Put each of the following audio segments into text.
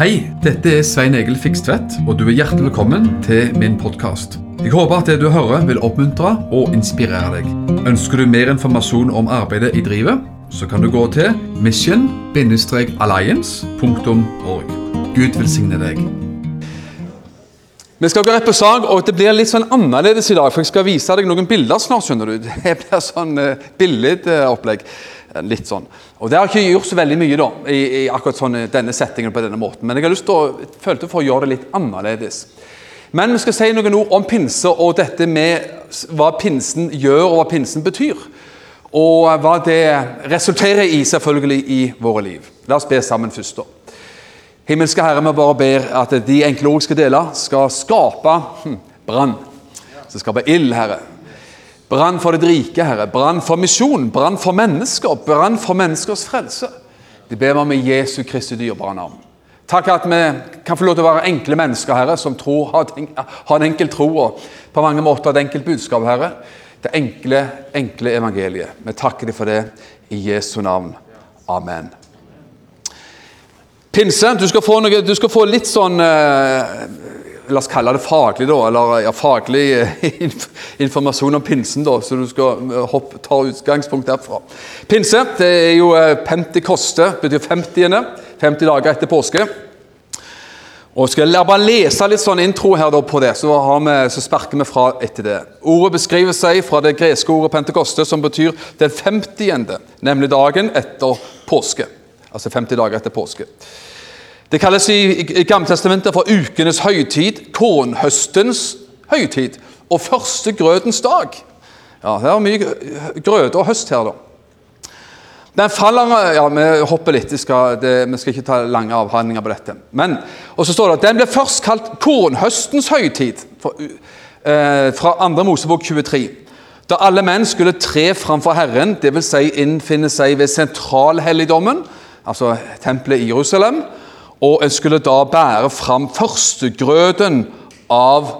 Hei, dette er Svein Egil Fikstvedt, og du er hjertelig velkommen til min podkast. Jeg håper at det du hører vil oppmuntre og inspirere deg. Ønsker du mer informasjon om arbeidet i drivet, så kan du gå til mission-alliance.org. Gud velsigne deg. Vi skal gå rett på sak, og det blir litt sånn annerledes i dag. For jeg skal vise deg noen bilder snart. skjønner du. Det blir sånn uh, bildeopplegg. Litt sånn. Og Det har ikke gjort så veldig mye da, i, i akkurat sånn, denne settingen på denne måten. Men jeg har lyst til å, følte for å gjøre det litt annerledes. Men vi skal si noen ord om pinse og dette med hva pinsen gjør og hva pinsen betyr. Og hva det resulterer i selvfølgelig i våre liv. La oss be sammen først. da. Himmelske Herre, vi bare ber at de enkle ord skal dele, skal skape hm, brann. Skal skape ild, Herre. Brann for det rike, Herre. Brann for misjon. Brann for mennesker. Brann for menneskers frelse. Det ber vi om i Jesu Kristi dyrebare navn. Takk at vi kan få lov til å være enkle mennesker, Herre, som tror, har en enkel tro og på mange måter et enkelt budskap, Herre. Det enkle, enkle evangeliet. Vi takker deg for det i Jesu navn. Amen. Pinse. Du skal få, noe, du skal få litt sånn eh, La oss kalle det faglig, da. Eller ja, faglig eh, informasjon om pinsen, da. Så du skal eh, hopp, ta utgangspunkt derfra. Pinse det er jo eh, pentikoste, betyr 50. 50 dager etter påske. Og skal jeg bare lese litt sånn intro her da på det, så, vi, så, sparker vi fra etter det. Ordet beskriver seg fra det greske ordet pentekoste, som betyr den 50., nemlig dagen etter påske. Altså 50 dager etter påske. Det kalles i, i Gammeltestamentet for ukenes høytid, kornhøstens høytid og første grøtens dag. Ja, Det er mye grøt og høst her, da. Den faller ja, Vi hopper litt, skal, det, vi skal ikke ta lange avhandlinger på dette. Men, og så står det at Den ble først kalt kornhøstens høytid, for, eh, fra 2. Mosebok 23. Da alle menn skulle tre framfor Herren, dvs. Si innfinne seg ved sentralhelligdommen, altså tempelet i Jerusalem, og en skulle da bære fram førstegrøten av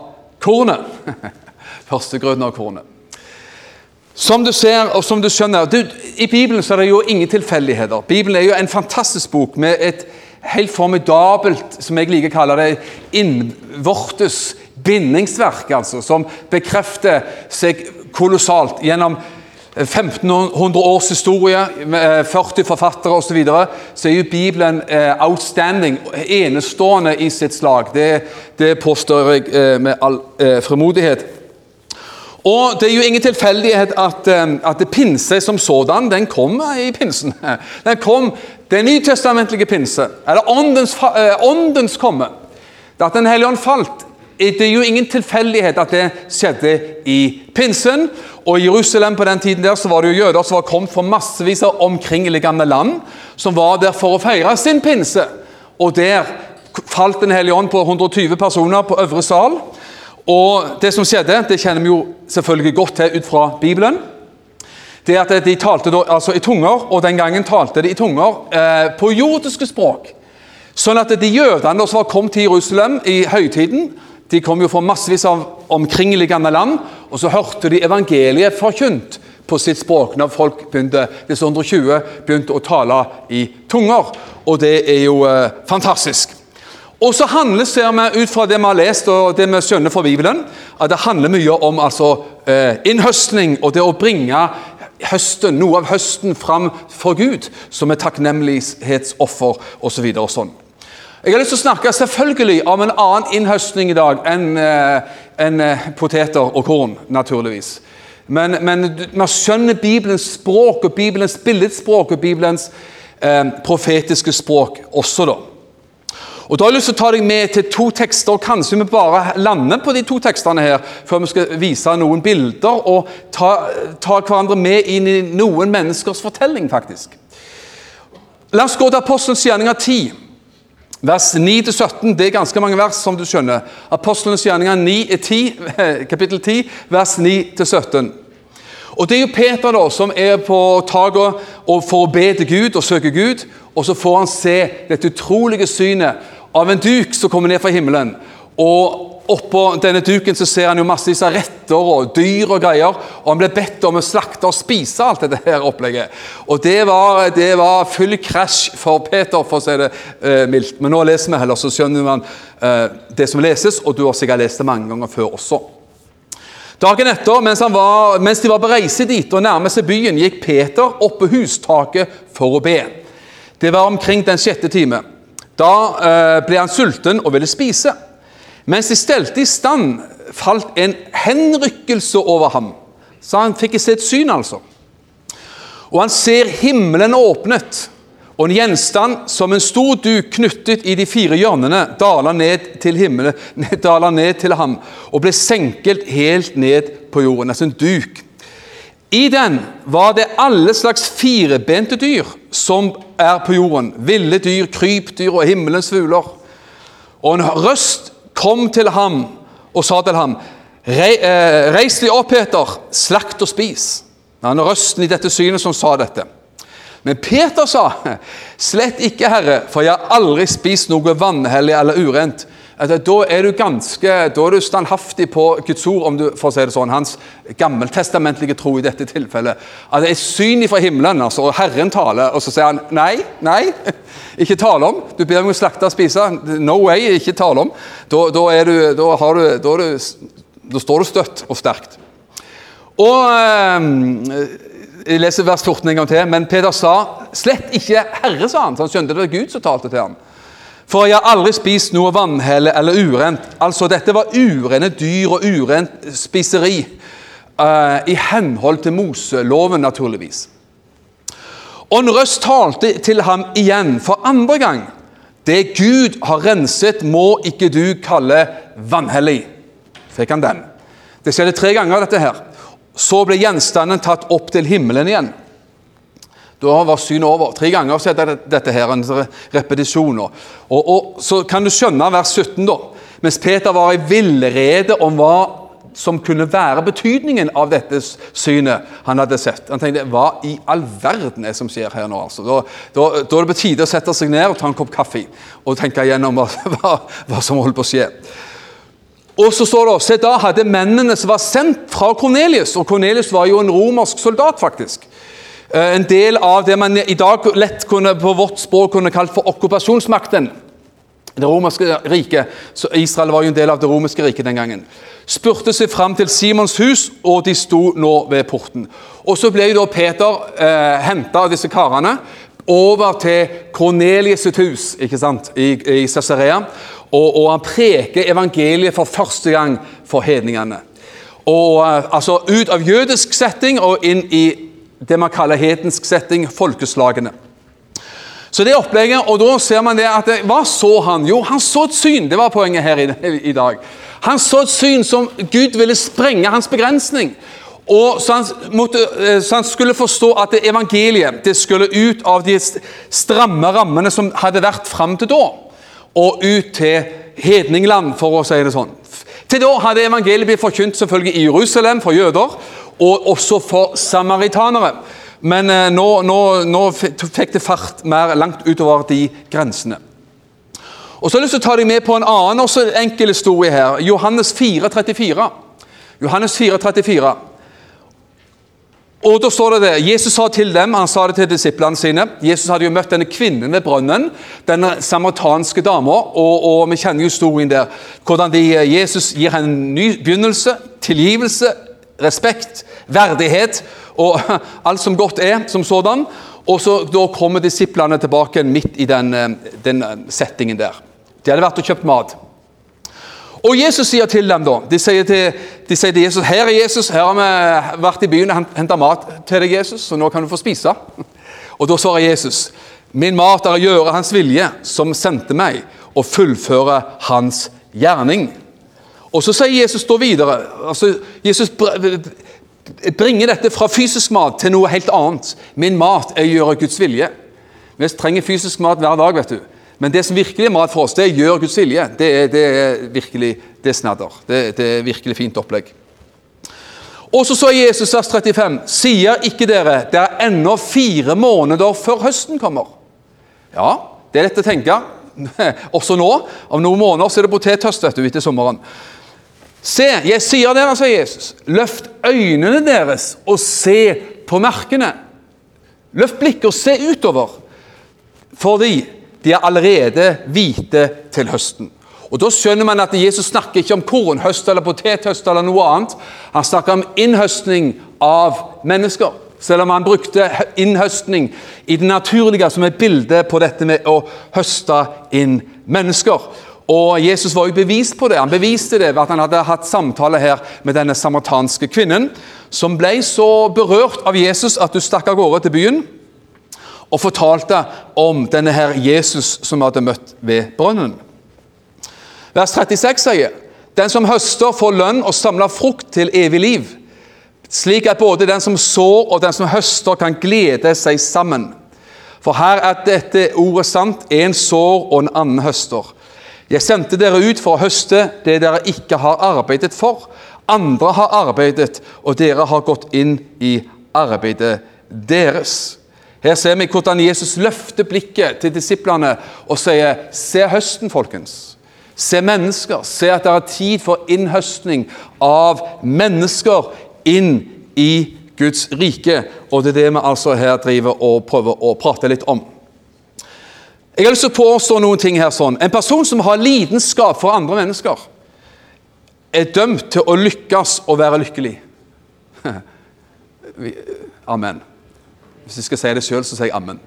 kornet. førstegrøten av kornet. Som du ser og som du skjønner du, I Bibelen så er det jo ingen tilfeldigheter. Bibelen er jo en fantastisk bok med et helt formidabelt, som jeg liker å kalle det, innvortes bindingsverk, altså, som bekrefter seg kolossalt gjennom 1500 års historie, 40 forfattere osv., så, videre, så er jo Bibelen eh, outstanding, enestående i sitt slag. Det, det påstår jeg eh, med all eh, fremodighet. Og Det er jo ingen tilfeldighet at, at pinse som sådan den kom i pinsen. Den kom, Den nytestamentlige pinse, eller åndens, åndens komme. At Den hellige ånd falt, det er jo ingen tilfeldighet at det skjedde i pinsen. Og I Jerusalem på den tiden der så var det jo jøder som var kommet fra massevis av omkringliggende land, som var der for å feire sin pinse. Og Der falt Den hellige ånd på 120 personer på øvre sal. Og Det som skjedde, det kjenner vi jo selvfølgelig godt til ut fra Bibelen. Det at De talte da, altså i tunger, og den gangen talte de i tunger eh, på jordiske språk. Sånn at de jødene som var kommet til Jerusalem i høytiden, de kom jo fra massevis av omkringliggende land, og så hørte de evangeliet forkynt på sitt språk når folk begynte, disse 120 begynte å tale i tunger. Og det er jo eh, fantastisk. Og så handler ser vi ut fra det vi har lest og det vi skjønner fra Bibelen, at det handler mye om altså, eh, innhøstning og det å bringe høsten, noe av høsten fram for Gud som et takknemlighetsoffer osv. Så og sånn. Jeg har lyst til å snakke selvfølgelig om en annen innhøstning i dag enn eh, en, eh, poteter og korn, naturligvis. Men, men man skjønner Bibelens språk og Bibelens billedspråk og Bibelens eh, profetiske språk også, da. Og Da har jeg lyst til å ta deg med til to tekster. og Kanskje vi bare lander på de to tekstene her før vi skal vise noen bilder og ta, ta hverandre med inn i noen menneskers fortelling, faktisk. La oss gå til Apostelens gjerninger 10. Vers 9-17 det er ganske mange vers, som du skjønner. Apostlenes gjerninger 9 10, kapittel 10, vers 9-17. Og Det er jo Peter da, som er på taket for å be til Gud og søke Gud. Og så får han se dette utrolige synet av en duk som kommer ned fra himmelen. Og, oppå denne duken så ser han jo massevis av retter og dyr og greier. Og han ble bedt om å slakte og spise alt dette her opplegget. Og det var, det var full krasj for Peter, for å si det eh, mildt. Men nå leser vi heller, så skjønner man eh, det som leses, og du har sikkert lest det mange ganger før også. Dagen etter, mens, var, mens de var på reise dit og nærmet seg byen, gikk Peter opp på hustaket for å be. Det var omkring den sjette time. Da eh, ble han sulten og ville spise. Mens de stelte i stand, falt en henrykkelse over ham. Så han fikk se et syn, altså. Og han ser himmelen åpnet, og en gjenstand som en stor duk knyttet i de fire hjørnene, daler ned til himmelen, daler ned til ham og ble senket helt ned på jorden. Altså en duk. I den var det alle slags firebente dyr som er på jorden. Ville dyr, krypdyr og himmelens fugler. Og en røst kom til ham og sa til ham eh, Reis deg opp, Peter, slakt og spis. Det er røsten i dette synet som sa dette. Men Peter sa, slett ikke, Herre, for jeg har aldri spist noe vanhellig eller urent. Da er du ganske, da er du standhaftig på Guds ord, om du får si det sånn, hans gammeltestamentlige tro i dette tilfellet. At det er syn fra himmelen, altså, og Herren taler, og så sier han nei, nei, ikke tale om. Du ber meg å slakte og spise. No way, ikke tale om. Da, da, du, da, du, da, du, da står du støtt og sterkt. Og eh, jeg leser vers 14 en gang til. Men Peter sa slett ikke Herre, sa han. Så han skjønte det var Gud som talte til ham. For jeg har aldri spist noe vannhelle eller urent. Altså, dette var urene dyr og urent spiseri. Uh, I henhold til Moseloven, naturligvis. Og en røst talte til ham igjen for andre gang. Det Gud har renset, må ikke du kalle vanhellig. Fikk han den. Det skjedde tre ganger, dette her. Så ble gjenstanden tatt opp til himmelen igjen. Da var synet over. Tre ganger så er dette her en repetisjon. Og, og, Så kan du skjønne vers 17, da. Mens Peter var i villrede om hva som kunne være betydningen av dette synet han hadde sett. Han tenkte hva i all verden er det som skjer her nå? altså? Da, da, da, er det på tide å sette seg ned og ta en kopp kaffe og tenke igjennom hva, hva, hva som holder på å skje. Og så står det Se, da hadde mennene som var sendt fra Kornelius Og Kornelius var jo en romersk soldat, faktisk. Eh, en del av det man i dag lett kunne, på vårt språk kunne kalt for okkupasjonsmakten. Det romerske riket, så Israel var jo en del av det romerske riket den gangen. Spurte seg fram til Simons hus, og de sto nå ved porten. Og Så ble jo da Peter eh, henta av disse karene over til Kornelius sitt hus ikke sant, i, i Cesarea. Og, og, han preker evangeliet for første gang for hedningene. Og eh, altså Ut av jødisk setting og inn i det man kaller hedensk setting, folkeslagene. Så det opplegget, og da ser man det at Hva så han? Jo, han så et syn. Det var poenget her i, i dag. Han så et syn som Gud ville sprenge hans begrensning. Og så han, måtte, eh, så han, skulle forstå at det evangeliet det skulle ut av de stramme rammene som hadde vært fram til da, og ut til hedningland, for å si det sånn. Til da hadde evangeliet blitt forkynt selvfølgelig i Jerusalem for jøder, og også for samaritanere. Men eh, nå, nå, nå, fikk det fart mer langt utover de grensene. Og så har jeg lyst til å ta deg med på en annen også enkel historie her. Johannes 4, 34. Johannes 4, 34. Og da står det det, Jesus sa til dem, han sa det til disiplene sine Jesus hadde jo møtt denne kvinnen ved brønnen, denne samaritanske dama, og, og, vi kjenner jo historien der. Hvordan de, Jesus gir henne en ny begynnelse, tilgivelse, respekt, verdighet og alt som godt er som sådan. Og så da kommer disiplene tilbake midt i den, eh, den settingen der. De hadde vært og kjøpt mat. Og Jesus sier til dem da, De sier til, de sier til Jesus her er Jesus, her har vi vært i byen og henta mat til deg, Jesus, så nå kan du få spise. Og Da svarer Jesus min mat er å gjøre Hans vilje, som sendte meg, og fullføre Hans gjerning. Og Så sier Jesus da videre altså Jesus bringer dette fra fysisk mat til noe helt annet. Min mat er å gjøre Guds vilje. Vi trenger fysisk mat hver dag. vet du. Men det som virkelig er mat for oss, det er gjør Guds vilje. Det er, det er virkelig det snadder. Det, det, er virkelig fint opplegg. Og så sier Jesus vers 35.: Sier ikke dere det er ennå fire måneder før høsten kommer? Ja, det er lett å tenke. Også nå. Om noen måneder så er det potethøst vet du, etter sommeren. Se, jeg sier dere, sa Jesus, løft øynene deres og se på markene. Løft blikket og se utover, fordi de er allerede hvite til høsten. Og Da skjønner man at Jesus snakker ikke om kornhøst eller potethøst eller noe annet. Han snakker om innhøstning av mennesker. Selv om han brukte innhøstning i det naturlige som et bilde på dette med å høste inn mennesker. Og Jesus var jo bevist på det. Han beviste det ved at han hadde hatt samtale her med denne samartanske kvinnen, som ble så berørt av Jesus at hun stakk av gårde til byen og fortalte om denne her Jesus som hadde møtt ved brønnen. Vers 36 sier den som høster, får lønn og samler frukt til evig liv, slik at både den som sår og den som høster, kan glede seg sammen. For her er dette ordet sant, en sår og en annen høster. Jeg sendte dere ut for å høste det dere ikke har arbeidet for. Andre har arbeidet, og dere har gått inn i arbeidet deres. Her ser vi hvordan Jesus løfter blikket til disiplene og sier Se høsten, folkens. Se mennesker. Se at det er tid for innhøstning av mennesker inn i Guds rike. Og det er det vi altså her driver og prøver å prate litt om. Jeg har lyst til å påstå noen ting her sånn. En person som har lidenskap for andre mennesker, er dømt til å lykkes og være lykkelig. Amen. Hvis jeg skal si det sjøl, så sier jeg amen.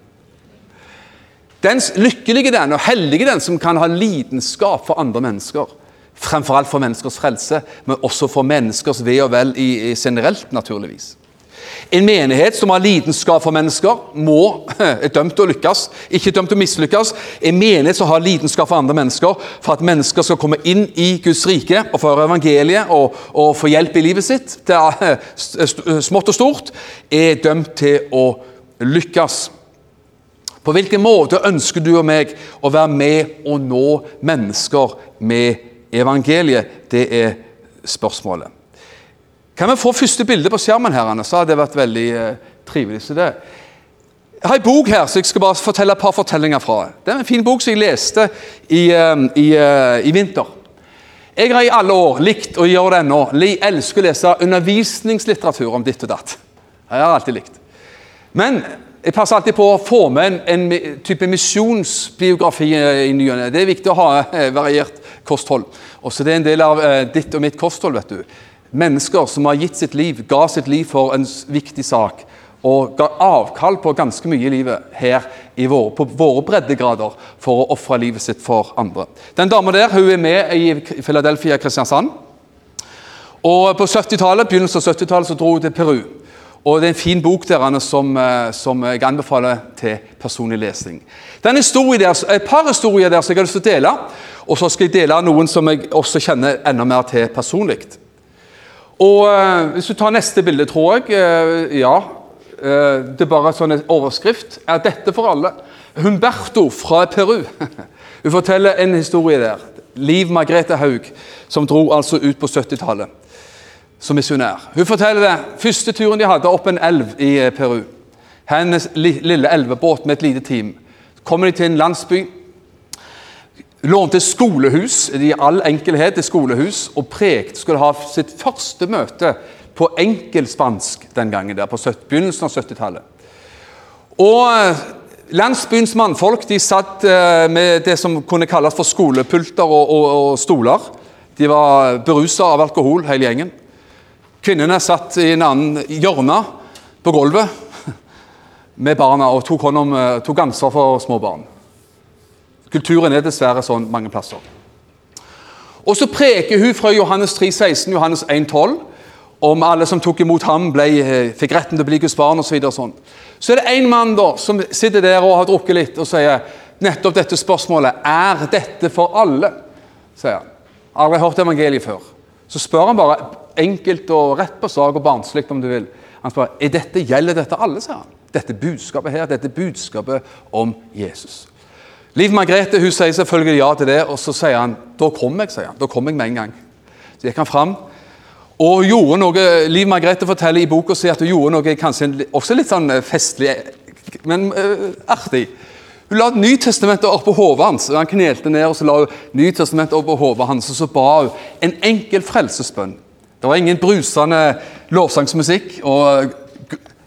Den lykkelige den, og hellige den, som kan ha lidenskap for andre mennesker. Fremfor alt for menneskers frelse, men også for menneskers ve og vel i, i generelt, naturligvis. En menighet som har lidenskap for mennesker, må, er dømt til å lykkes, ikke dømt til å mislykkes. En menighet som har lidenskap for andre mennesker, for at mennesker skal komme inn i Guds rike og få evangeliet og, og, få hjelp i livet sitt, det er smått og stort, er dømt til å lykkes. På hvilken måte ønsker du og meg å være med og nå mennesker med evangeliet? Det er spørsmålet. Kan vi få første bilde på skjermen, her, Anne? så hadde det vært veldig eh, trivelig. Så det. Jeg har en bok her, så jeg skal bare fortelle et par fortellinger fra. Det er en fin bok som jeg leste i, eh, i, eh, i vinter. Jeg har i alle år likt, og gjør det ennå, elsker å lese undervisningslitteratur om ditt og datt. Jeg har alltid likt. Men jeg passer alltid på å få med en, en type misjonsbiografi i ny og ne. Det er viktig å ha eh, variert kosthold. Også det er en del av eh, ditt og mitt kosthold. vet du. Mennesker som har gitt sitt liv, ga sitt liv for en viktig sak. Og ga avkall på ganske mye i livet her i vår, på våre breddegrader for å ofre livet sitt for andre. Den dama der hun er med i Philadelphia Kristiansand. Og På 70-tallet, begynnelsen av 70-tallet så dro hun til Peru. Og Det er en fin bok der, som, eh, som jeg anbefaler til personlig lesning. Det er et par historier der som jeg har lyst til å dele. Og så skal jeg dele noen som jeg også kjenner enda mer til personlig. Og øh, Hvis du tar neste bilde, tror jeg øh, Ja, øh, det er bare en sånn overskrift. Er dette for alle? Humberto fra Peru. Hun forteller en historie der. Liv Margrethe Haug, som dro altså ut på 70-tallet som misjonær. Hun forteller det. Første turen de hadde opp en elv i Peru. Hennes lille elvebåt med et lite team. Kommer de til en landsby lånte skolehus i all enkelhet til skolehus, og Prekt skulle ha sitt første møte på enkelspansk den gangen, der på begynnelsen av 70-tallet. Og eh, Landsbyens mannfolk de satt eh, med det som kunne kalles for skolepulter og, og, og stoler. De var berusa av alkohol, hele gjengen. Kvinnene satt i en annen hjørne på gulvet med barna og tok, om, eh, tok ansvar for små barn. Kulturen er dessverre sånn mange plasser. Og så preker hun fra Johannes 3, 16, Johannes 1, 12, om alle som tok imot ham, ble, eh, fikk retten til å bli Guds barn osv. Så, videre, sånn. så er det en mann da, som sitter der og har drukket litt og sier nettopp dette spørsmålet Er dette for alle? sier han. Aldri hørt evangeliet før. Så spør han bare enkelt og rett på sak og barnslig om du vil. Han spør er dette, gjelder dette alle, sier han. Dette budskapet her, dette budskapet om Jesus. Liv Margrethe hun sier selvfølgelig ja til det, og så sier han da kommer jeg sier han, da kommer jeg med en gang. Så gikk han fram og gjorde noe Liv Margrethe forteller i boka si at hun gjorde noe kanskje også litt sånn eh, festlig, men uh, artig. Hun la Nytestamentet opp på hodet hans. og Han knelte ned og så la hun Nytestamentet opp på hodet hans, og så ba hun en enkel frelsesbønn. Det var ingen brusende lovsangsmusikk og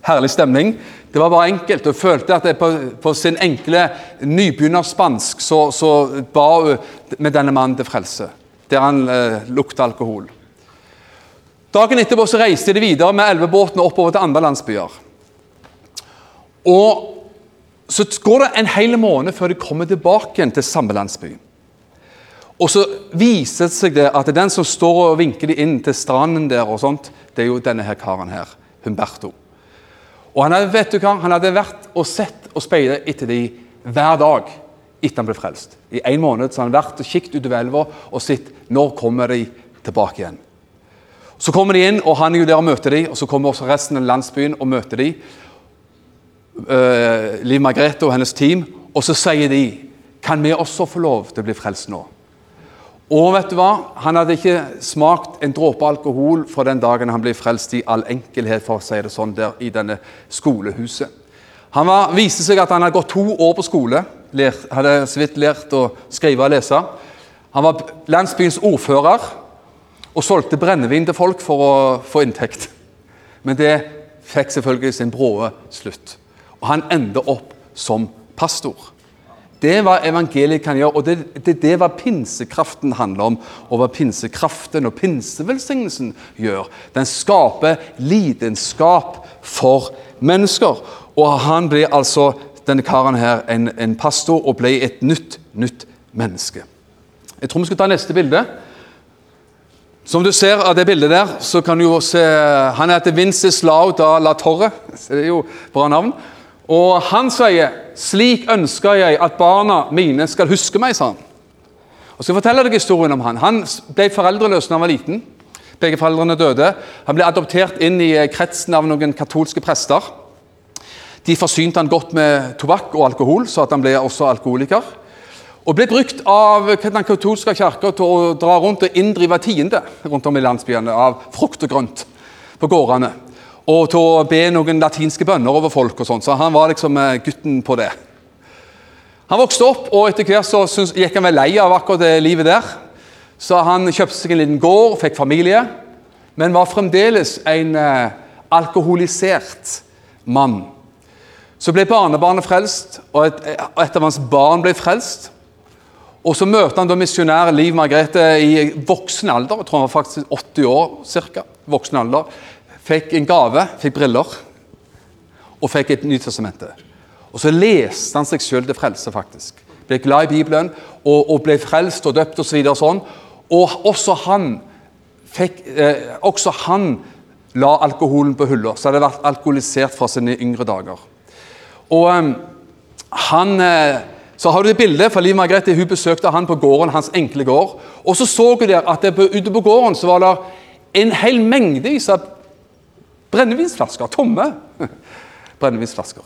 herlig stemning. Det var bare enkelt. Hun følte at på, på, sin enkle nybegynnerspansk så, så ba hun med denne mannen til frelse, der han eh, lukta alkohol. Dagen etterpå så reiste de videre med elvebåtene oppover til andre landsbyer. Og Så går det en hel måned før de kommer tilbake til samme landsby. Og så viser det seg det at den som står og vinker de inn til stranden der, og sånt, det er jo denne her karen her, Humberto. Og han hadde, vet du hva, han hadde vært og sett og speilet etter de hver dag etter han ble frelst. I en måned så han hadde vært og kikket utover elva og sett når kommer de tilbake igjen. Så kommer de inn, og han er jo der og møter de, og så kommer også resten av landsbyen og møter de. Uh, Liv Margrethe og hennes team, og så sier de kan vi også få lov til å bli frelst nå. Og vet du hva? Han hadde ikke smakt en dråpe alkohol fra den dagen han ble frelst i all enkelhet, for å si det sånn, der i denne skolehuset. Han var, viste seg at han hadde gått to år på skole, lært, hadde så vidt lært å skrive og lese. Han var landsbyens ordfører og solgte brennevin til folk for å få inntekt. Men det fikk selvfølgelig sin bråe slutt. Og han endte opp som pastor. Det var evangeliet kan gjøre, og det, det, det hva pinsekraften handler om. Og hva pinsekraften og pinsevelsignelsen gjør. Den skaper lidenskap for mennesker. Og han blir altså, denne karen her, en, en pastor og ble et nytt, nytt menneske. Jeg tror vi skal ta neste bilde. Som du ser av det bildet der, så kan du jo se Han heter Vinceslau da la Torre. Det er jo bra navn. Og han sier 'Slik ønsker jeg at barna mine skal huske meg', sa han. Og så forteller jeg historien om Han Han ble foreldreløs da han var liten. Begge foreldrene døde. Han ble adoptert inn i kretsen av noen katolske prester. De forsynte han godt med tobakk og alkohol, så at han ble også alkoholiker. Og ble brukt av den katolske kirka til å dra rundt og inndrive tiende rundt om i landsbyene av frukt og grønt på gårdene og til å be noen latinske bønner over folk. og sånt, Så han var liksom eh, gutten på det. Han vokste opp, og etter hvert så gikk han vel lei av akkurat det livet der. Så han kjøpte seg en liten gård, fikk familie, men var fremdeles en eh, alkoholisert mann. Så ble barnebarnet frelst, og et, et av hans barn ble frelst. Og Så møter han da misjonær Liv Margrethe i voksen alder, jeg tror han var faktisk 80 år cirka, voksen alder fikk en gave, fikk briller, og fikk et Nytestamentet. Og så leste han seg sjøl til frelse, faktisk. Ble glad i Bibelen og, og ble frelst og døpt osv. Og, så sånn. og også han fikk eh, Også han la alkoholen på hylla, så hadde vært alkoholisert fra sine yngre dager. Og eh, han eh, så har du et bilde, for Liv Margrethe hun besøkte han på gården, hans enkle gård. Og så så hun der at det, ute på gården så var det en hel mengdevis av Brennevinsflasker. Tomme brennevinsflasker.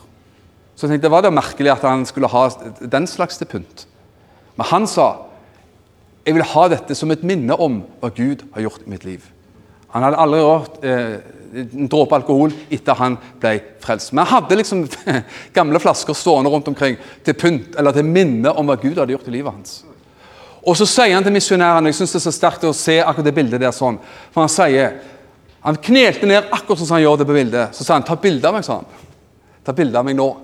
Så jeg tenkte, Det var det merkelig at han skulle ha den slags til pynt. Men han sa jeg vil ha dette som et minne om hva Gud har gjort i mitt liv. Han hadde aldri rørt eh, en dråpe alkohol etter han ble frelst. Men han hadde liksom gamle flasker stående rundt omkring til pynt eller til minne om hva Gud hadde gjort i livet hans. Og så sier han til misjonærene Jeg synes det er så sterkt å se akkurat det bildet der sånn. For han sier han knelte ned akkurat som han gjør det på bildet. Så sa han 'ta bilde av meg', sa han. Ta bilde av meg nå.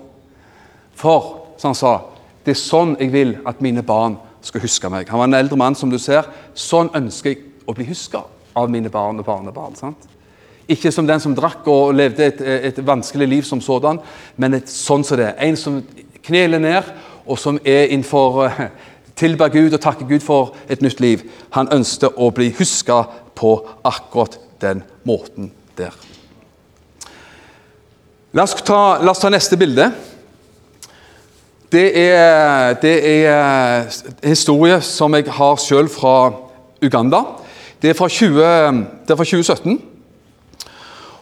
For, som han sa, det er sånn jeg vil at mine barn skal huske meg. Han var en eldre mann, som du ser. Sånn ønsker jeg å bli huska av mine barn og barnebarn. sant? Ikke som den som drakk og levde et, et vanskelig liv som sådan, men et sånn som det. En som kneler ned, og som er innenfor uh, tilber Gud og takker Gud for et nytt liv. Han ønsket å bli huska på akkurat den måten der. La oss ta, la oss ta neste bilde. Det er, det er en historie som jeg har selv fra Uganda. Det er fra, 20, det er fra 2017.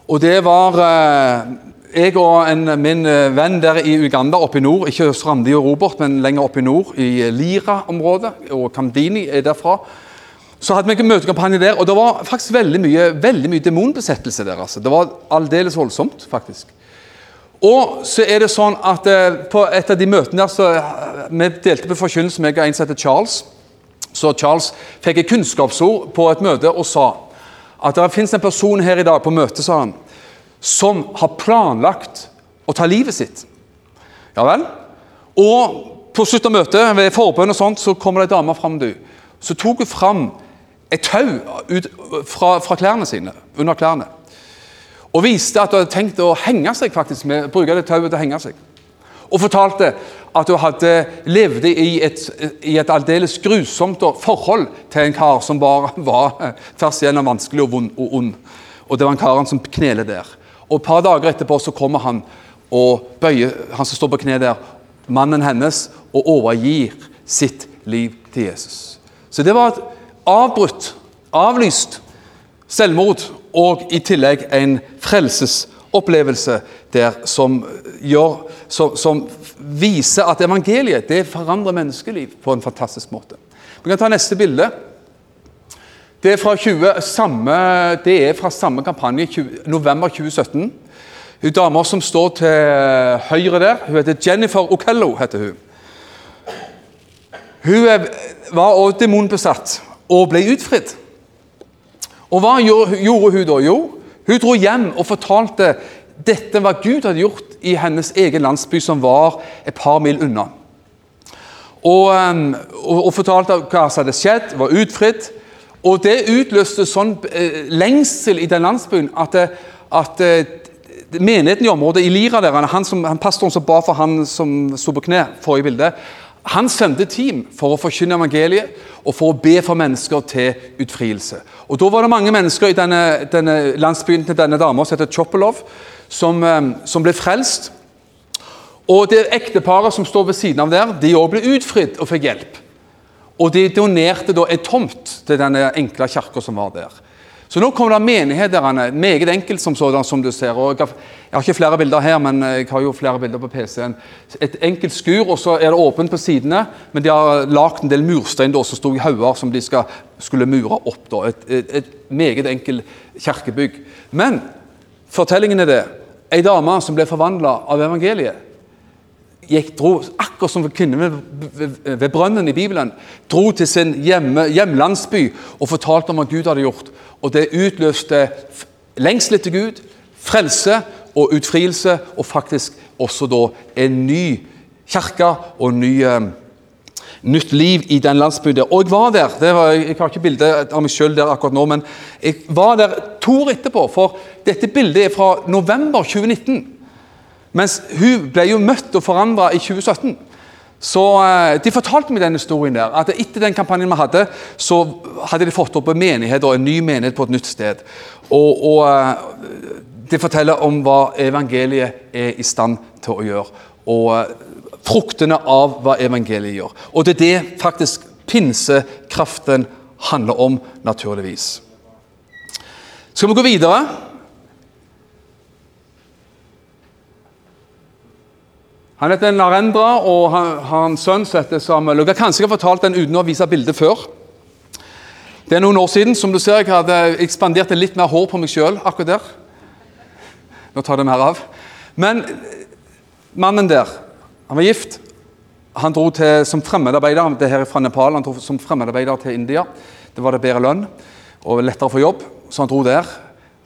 Og det var eh, jeg og en, min venn der i Uganda, oppe i nord, ikke hos Randi og Robert, men lenger oppe i nord, i Lira-området, og Kamdini er derfra så hadde vi en møtekampanje der, og det var faktisk veldig mye, veldig mye demonbesettelse der. altså. Det var aldeles voldsomt, faktisk. Og så er det sånn at eh, På et av de møtene der så eh, Vi delte på forkynnelse med en som heter Charles. Så Charles fikk et kunnskapsord på et møte og sa at det finnes en person her i dag på møtet, sa han, som har planlagt å ta livet sitt. Ja vel? Og på slutt av møtet, ved forbønn og sånt, så kommer det ei dame fram. Du. Så tok hun fram et tau ut fra, fra klærne sine, under klærne og viste at hun hadde tenkt å henge seg faktisk med, bruke det tauet til å henge seg. Og fortalte at hun hadde levd i et, i et aldeles grusomt forhold til en kar som bare var tvers igjennom vanskelig og vond og ond. Og det var en karen som kneler der. Og Et par dager etterpå så kommer han og bøyer, han som står på kne der, mannen hennes, og overgir sitt liv til Jesus. Så det var et avbrutt, avlyst selvmord og i tillegg en frelsesopplevelse der som, gjør, som, som viser at evangeliet det forandrer menneskeliv på en fantastisk måte. Vi kan ta neste bilde. Det er fra, 20, samme, det er fra samme kampanje, 20, november 2017. Hun dama som står til høyre der, hun heter Jennifer Okello. heter Hun Hun var også demonbesatt og ble utfridd. Og hva gjorde hun da? Jo, hun dro hjem og fortalte dette hva Gud hadde gjort i hennes egen landsby, som var et par mil unna. Og, ehm, og, og fortalte hva som hadde skjedd, var utfridd. Og det utløste sånn eh, lengsel i den landsbyen at, at eh, menigheten i området, i Lira der, han, som, han pastoren som ba for han som sto på kne, forrige bilde, han sendte team for å forkynne evangeliet og for å be for mennesker til utfrielse. Og Da var det mange mennesker i denne, denne landsbyen til denne dama som heter Chopolov, som, eh, som, ble frelst. Og det ekteparet som står ved siden av der, de òg ble utfridd og fikk hjelp. Og de donerte da en tomt til denne enkle kirka som var der. Så nå kommer det menigheterne, meget enkelt som sådan, som du ser. og jeg har, ikke flere bilder her, men jeg har jo flere bilder på PC-en. Et enkelt skur, og så er det åpent på sidene, men de har lagd en del murstein da, som sto i hauger som de skal, skulle mure opp. Da. Et, et, et meget enkelt kirkebygg. Men fortellingen er det. Ei dame som ble forvandla av evangeliet gikk, dro, akkurat som kvinnen ved, ved, brønnen i Bibelen, dro til sin hjemme, hjemlandsby og fortalte om hva Gud hadde gjort. Og Det utløste lengsel etter Gud, frelse og utfrielse, og faktisk også da en ny kirke og ny, uh, nytt liv i den landsbyen der. Og jeg var der. Var, jeg har ikke bilde av meg sjøl der akkurat nå, men jeg var der to år etterpå. For dette bildet er fra november 2019. Mens hun ble jo møtt og forandra i 2017. Så uh, De fortalte meg den historien der, at etter den kampanjen vi hadde, så hadde de fått opp en menighet og en ny menighet på et nytt sted. Og, og uh, Det forteller om hva evangeliet er i stand til å gjøre. Og uh, fruktene av hva evangeliet gjør. Og det er det faktisk pinsekraften handler om, naturligvis. Skal vi gå videre? Han heter Narendra, og han, hans sønn heter Samuel. Jeg kanskje har fortalt den uten å vise bildet før. Det er noen år siden. Som du ser, jeg hadde ekspandert litt mer hår på meg sjøl akkurat der. Nå tar det mer av. Men mannen der, han var gift. Han dro til, som fremmedarbeider det her fra Nepal, han dro som fremmedarbeider til India. Det var det bedre lønn og lettere å få jobb, så han dro der.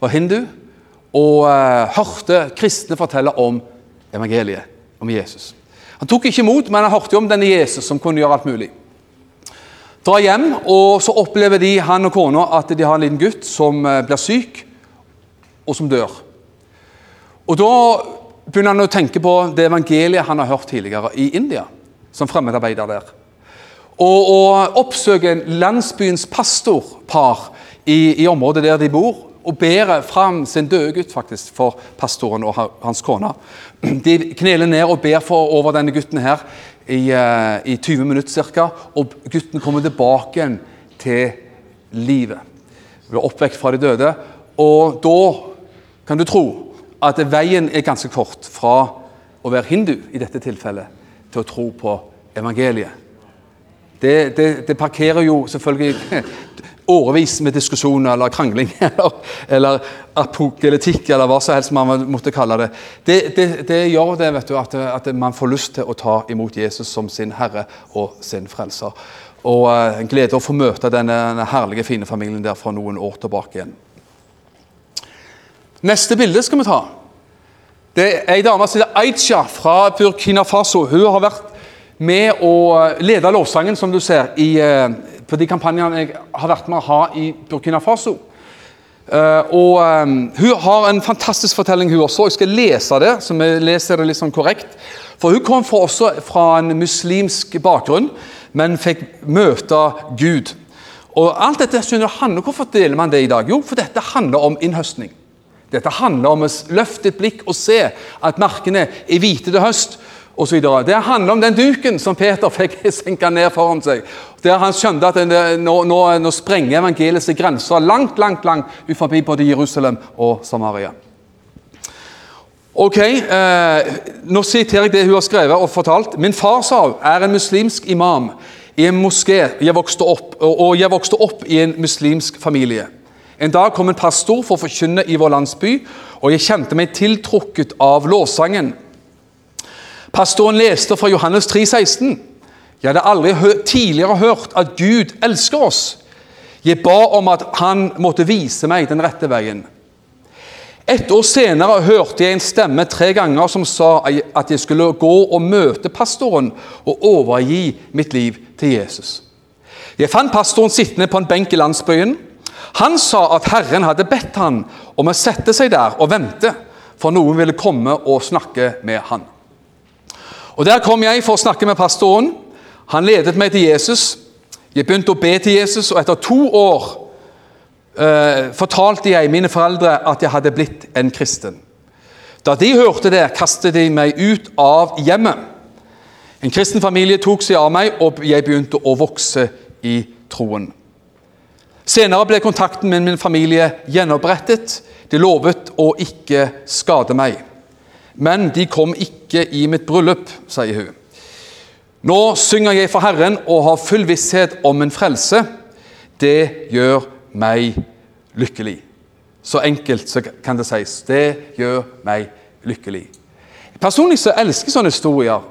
Var hindu og uh, hørte kristne fortelle om evangeliet om Jesus. Han tok ikke imot, men han hørte jo om denne Jesus som kunne gjøre alt mulig. Drar hjem, og så opplever de, han og kona at de har en liten gutt som eh, blir syk, og som dør. Og Da begynner han å tenke på det evangeliet han har hørt tidligere i India, som fremmedarbeider der. Og, og oppsøker landsbyens pastorpar i, i området der de bor, og bærer fram sin døde gutt faktisk for pastoren og hans kone. De kneler ned og ber for over denne gutten her i, uh, i 20 minutter ca. Og gutten kommer tilbake til livet. Blir oppvekt fra de døde. Og da kan du tro at veien er ganske kort fra å være hindu i dette tilfellet til å tro på evangeliet. Det, det, det parkerer jo selvfølgelig årevis med diskusjoner eller krangling eller, eller apokalytikk eller hva som helst man måtte kalle det. Det, det, det gjør det vet du, at, at, man får lyst til å ta imot Jesus som sin herre og sin frelser. Og uh, glede å få møte denne, denne herlige, fine familien der fra noen år tilbake igjen. Neste bilde skal vi ta. Det er ei dame som heter Aicha fra Burkina Faso. Hun har vært med å lede lovsangen, som du ser, i, uh, på de kampanjene jeg har vært med å ha i Burkina Faso. Uh, og um, Hun har en fantastisk fortelling, hun også. Jeg skal lese det, så vi leser det litt sånn korrekt. For Hun kom fra, også fra en muslimsk bakgrunn men fikk møte Gud. Og alt dette skjønner handler, Hvorfor deler man det i dag? Jo, for dette handler om innhøstning. Dette handler om å løfte et blikk og se at markene er hvite til høst. Og så videre. det handler om den duken som Peter fikk senka ned foran seg. Der han skjønte at nå, nå, nå sprenger evangeliets grenser langt langt, langt ut forbi både Jerusalem og Samaria. Ok, eh, Nå siterer jeg det hun har skrevet og fortalt. Min far sa er en muslimsk imam i en moské jeg vokste opp, og jeg vokste opp i en muslimsk familie. En dag kom en pastor for å forkynne i vår landsby, og jeg kjente meg tiltrukket av låssangen. Pastoren leste fra Johannes 3, 16. Jeg hadde aldri tidligere hørt at Gud elsker oss. Jeg ba om at han måtte vise meg den rette veien. Et år senere hørte jeg en stemme tre ganger som sa at jeg skulle gå og møte pastoren og overgi mitt liv til Jesus. Jeg fant pastoren sittende på en benk i landsbyen. Han sa at Herren hadde bedt han om å sette seg der og vente, for noen ville komme og snakke med han. Og Der kom jeg for å snakke med pastoren. Han ledet meg til Jesus. Jeg begynte å be til Jesus, og etter to år uh, fortalte jeg mine foreldre at jeg hadde blitt en kristen. Da de hørte det, kastet de meg ut av hjemmet. En kristen familie tok seg av meg, og jeg begynte å vokse i troen. Senere ble kontakten med min familie gjenopprettet. De lovet å ikke skade meg. Men de kom ikke i mitt bryllup, sier hun. Nå synger jeg for Herren og har full visshet om en frelse. Det gjør meg lykkelig. Så enkelt kan det sies. Det gjør meg lykkelig. Personlig så elsker jeg sånne historier,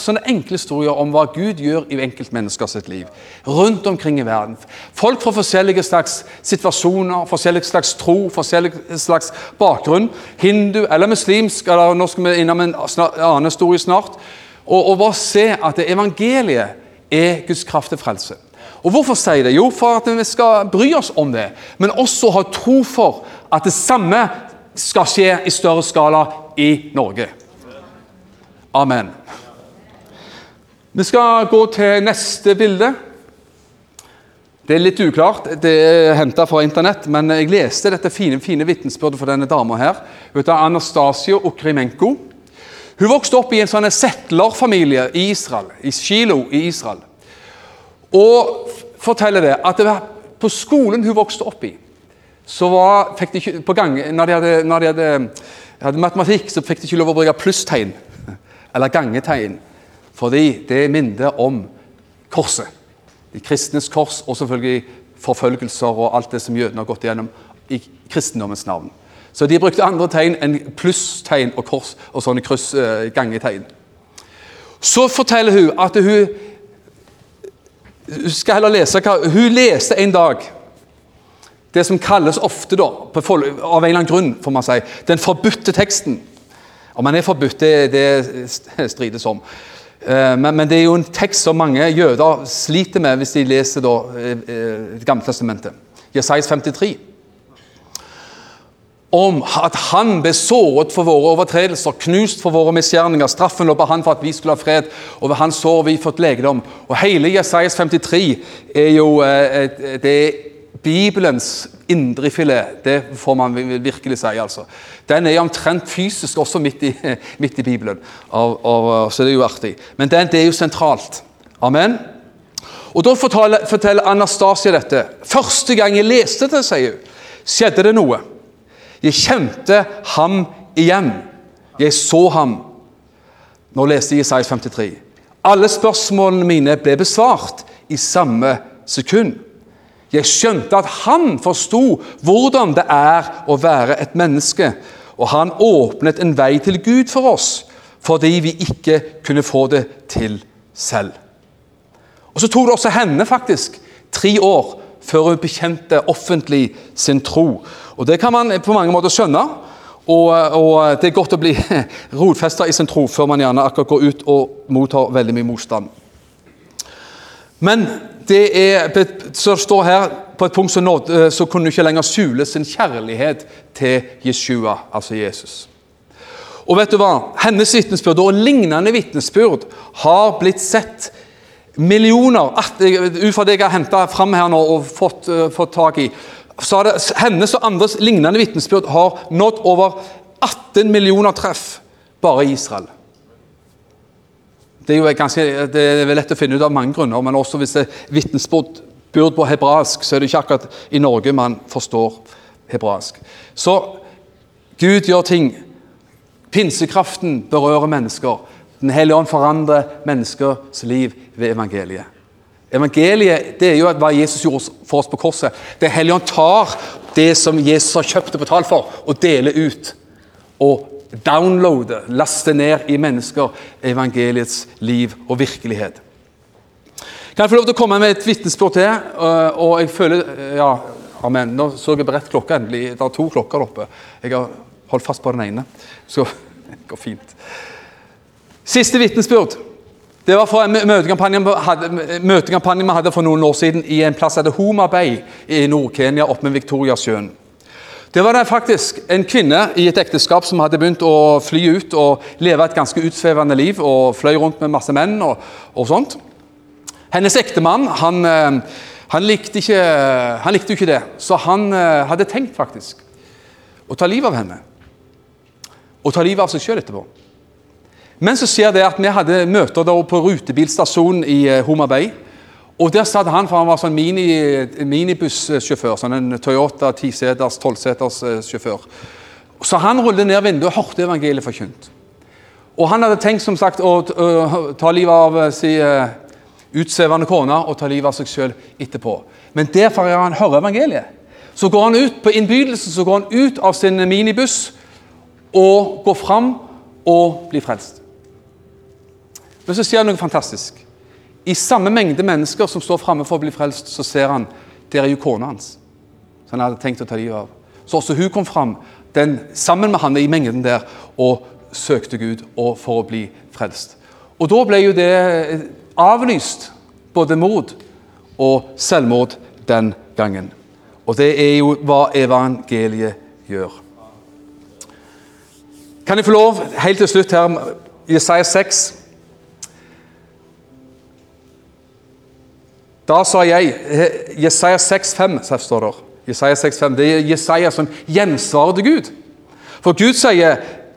sånne enkle historier om hva Gud gjør i enkeltmennesker sitt liv. Rundt omkring i verden. Folk fra forskjellige slags situasjoner, forskjellig slags tro, forskjellig slags bakgrunn. Hindu eller muslimsk, eller nå skal vi innom en annen historie snart. Og, og bare se at evangeliet er Guds kraft til frelse. Og Hvorfor sier jeg det? Jo, for at vi skal bry oss om det, men også ha tro for at det samme skal skje i større skala i Norge. Amen. Vi skal gå til neste bilde. Det er litt uklart, det er henta fra Internett, men jeg leste dette fine, fine vitnesbyrdet for denne dama her. Hun heter Anastasio Okrimenko. Hun vokste opp i en sånn settlerfamilie i Israel, i Shilo i Israel. Og forteller det at det var på skolen hun vokste opp i, så var, fikk de ikke, på gang, når de, hadde, når de hadde, hadde matematikk, så fikk de ikke lov å bruke plusstegn eller gangetegn. Fordi det minner om korset. De kristnes kors, og selvfølgelig forfølgelser og alt det som jødene har gått igjennom i kristendommens navn. Så de brukte andre tegn enn plusstegn og kors og sånne kryss, eh, gangetegn. Så forteller hun at hun skal heller lese hva Hun leste en dag det som kalles ofte, da, av en eller annen grunn, får man si, den forbudte teksten. Om den er forbudt, det, det strides om. Eh, men, men, det er jo en tekst som mange jøder sliter med hvis de leser da, eh, eh, Det gamle testamentet. Jesais 53 om at han ble såret for våre overtredelser, knust for våre misgjerninger. Straffen lå på han for at vi skulle ha fred, og ved hans sår vi fått legedom. Og Hele Jesajas 53 er jo eh, det er Bibelens indrefilet. Det får man virkelig si. altså. Den er omtrent fysisk også midt i, midt i Bibelen, og, og, så det er jo artig. Men den, det er jo sentralt. Amen. Og Da forteller, forteller Anastasia dette. Første gang jeg leste det, sier hun, skjedde det noe. Jeg kjente ham igjen. Jeg så ham. Nå leste jeg Isaias 53. Alle spørsmålene mine ble besvart i samme sekund. Jeg skjønte at han forsto hvordan det er å være et menneske, og han åpnet en vei til Gud for oss, fordi vi ikke kunne få det til selv. Og Så tok det også henne faktisk tre år før hun bekjente offentlig sin tro. Og Det kan man på mange måter skjønne. Og, og Det er godt å bli rotfesta i sin tro før man gjerne akkurat går ut og mottar veldig mye motstand. Men det er, så står her på et punkt så, nådde, så kunne hun ikke lenger skjule sin kjærlighet til Jeshua, altså Jesus. Og vet du hva? Hennes vitnesbyrd og lignende vitnesbyrd har blitt sett millioner Ut fra det jeg har henta fram her nå og fått, uh, fått tak i, så har det, hennes og andres lignende vitnesbyrd har nådd over 18 millioner treff bare i Israel. Det er jo ganske, det er lett å finne ut av mange grunner, men også hvis det er vitnesbyrd på hebraisk, så er det ikke akkurat i Norge man forstår hebraisk. Så Gud gjør ting. Pinsekraften berører mennesker. Den hellige ånd forandrer menneskers liv ved evangeliet. Evangeliet det er jo hva Jesus gjorde for oss på korset. Den hellige ånd tar det som Jesus har kjøpt og betalt for, og deler ut. Og downloader, laster ned i mennesker evangeliets liv og virkelighet. Kan jeg få lov til å komme med et vitnesbyrd til? Og jeg føler Ja, amen. Nå så jeg beredt klokka endelig. Det er to klokker oppe. Jeg har holdt fast på den ene. Så det går fint. Siste vitnesbyrd. Det var fra en møtekampanje vi hadde for noen år siden i en plass som Homa Bay i Nord-Kenya, oppe med Viktoriasjøen. Det var det faktisk en kvinne i et ekteskap som hadde begynt å fly ut og leve et ganske utsvevende liv og fløy rundt med masse menn og, og sånt. Hennes ektemann han, eh, han, likte ikke, han likte ikke det, så han eh, hadde tenkt faktisk å ta livet av henne. Og ta livet av seg sjøl etterpå. Men så skjer det at vi hadde møter på rutebilstasjonen i eh, Homa Bay. Og Der satt han, for han var sånn mini, minibussjåfør. sånn En Toyota 10-seters, 12-seters eh, sjåfør. Så han rullet ned vinduet og hørte evangeliet forkynt. Og han hadde tenkt som sagt å, ta livet av sin si utsvevende kone og ta livet av seg sjøl etterpå. Men derfor han hører evangeliet. Så går han ut på innbydelsen så går han ut av sin minibuss og går fram og blir frelst. Men så sier han noe fantastisk. I samme mengde mennesker som står framme for å bli frelst, så ser han der er jo kona hans. Så han hadde tenkt å ta livet av. Så også hun kom fram sammen med han i mengden der og søkte Gud for å bli frelst. Og da ble jo det avlyst, både mord og selvmord den gangen. Og det er jo hva evangeliet gjør. Kan jeg få lov, helt til slutt her, Jesaja 6 Da sa jeg Jesaja 6,5 står det. Jesaja 6,5, Det er Jesaja som gjensvarer til Gud. For Gud sier,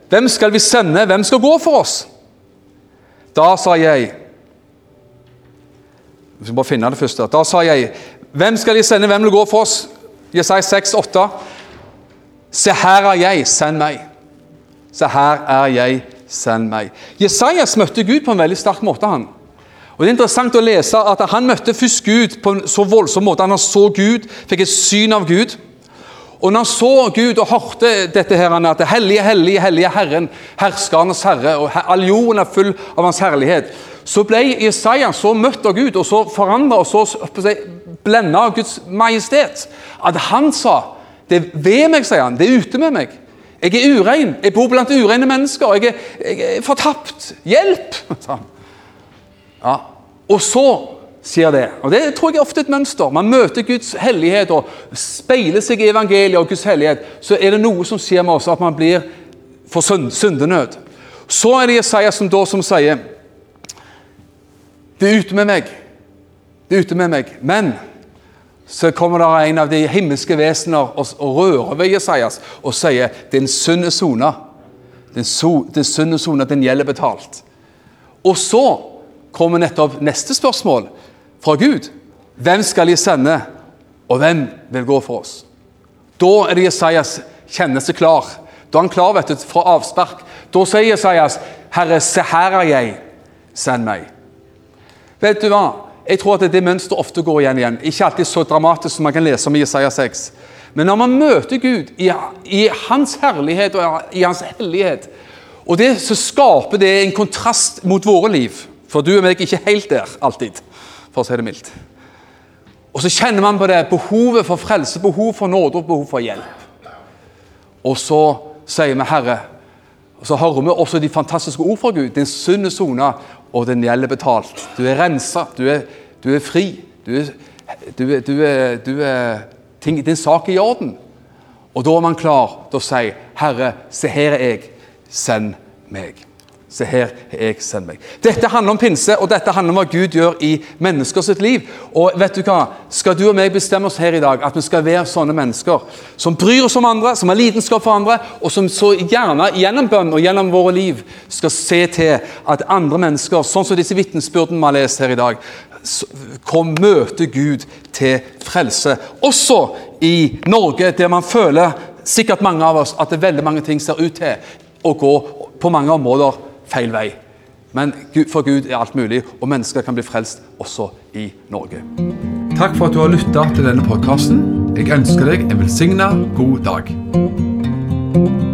'Hvem skal vi sende? Hvem skal gå for oss?' Da sa jeg Vi skal bare finne det første. Da sa jeg, 'Hvem skal de sende? Hvem vil gå for oss?' Jesaja 6,8. Se, her er jeg, send meg. Se, her er jeg, send meg. Jesajas møtte Gud på en veldig sterk måte. han. Og Det er interessant å lese at han møtte først Gud på en så voldsom måte. Han så Gud, fikk et syn av Gud. Og når han så Gud og hørte dette her, at det hellige, hellige, hellige Herren, herskernes herre, og all jorden er full av hans herlighet, så ble Jesaja så møtt av Gud og så forandra og så blenda av Guds majestet at han sa det er ved meg, sier han. Det er ute med meg. Jeg er urein. Jeg bor blant ureine mennesker. Jeg er, jeg er fortapt. Hjelp! Ja, og så sier det. Og Det tror jeg er ofte et mønster. Man møter Guds hellighet og speiler seg i evangeliet og Guds hellighet. Så er det noe som skjer med oss at man blir for syndenød. Så er det Jesaja som da som sier Det er ute med meg. Det er ute med meg. Men så kommer det en av de himmelske vesener og, og rører ved Jesajas og sier din synd er sona. Din, so, din synd er sona, den gjelder betalt. Og så kommer nettopp neste spørsmål fra Gud. Hvem skal de sende, og hvem vil gå for oss? Da er det Jesajas kjennelse klar. Da er han klar vet du, fra avspark. Da sier Jesajas, 'Herre, se her er jeg, send meg'. Vet du hva? Jeg tror at det mønsteret ofte går igjen igjen. Ikke alltid så dramatisk som man kan lese om i Jesaja 6. Men når man møter Gud i, i hans herlighet og i hans hellighet, og det, så skaper det en kontrast mot våre liv. For du og meg er ikke helt der alltid, for å si det mildt. Og så kjenner man på det behovet for frelse, behov for nåde og behov for hjelp. Og så sier vi 'Herre', og så hører vi også de fantastiske ord fra Gud. Din synd er sona, og den gjelder betalt. Du er rensa, du du er fri. Du er, du er, du er, du er ting, din sak er i orden. Og da er man klar til å si, 'Herre, se her er jeg, send meg'. Se her er jeg, sender meg. Dette handler om pinse, og dette handler om hva Gud gjør i mennesker sitt liv. Og vet du hva? Skal du og meg bestemme oss her i dag at vi skal være sånne mennesker som bryr oss om andre, som har lidenskap for andre, og som så gjerne gjennom bønn og gjennom våre liv skal se til at andre mennesker, sånn som disse vitnesbyrdene vi har lest her i dag, kom møte Gud til frelse. Også i Norge, der man føler, sikkert mange av oss, at det er veldig mange ting ser ut til å gå på mange områder feil vei. Men for Gud er alt mulig, og mennesker kan bli frelst også i Norge. Takk for at du har lytta til denne podkasten. Jeg ønsker deg en velsigna god dag.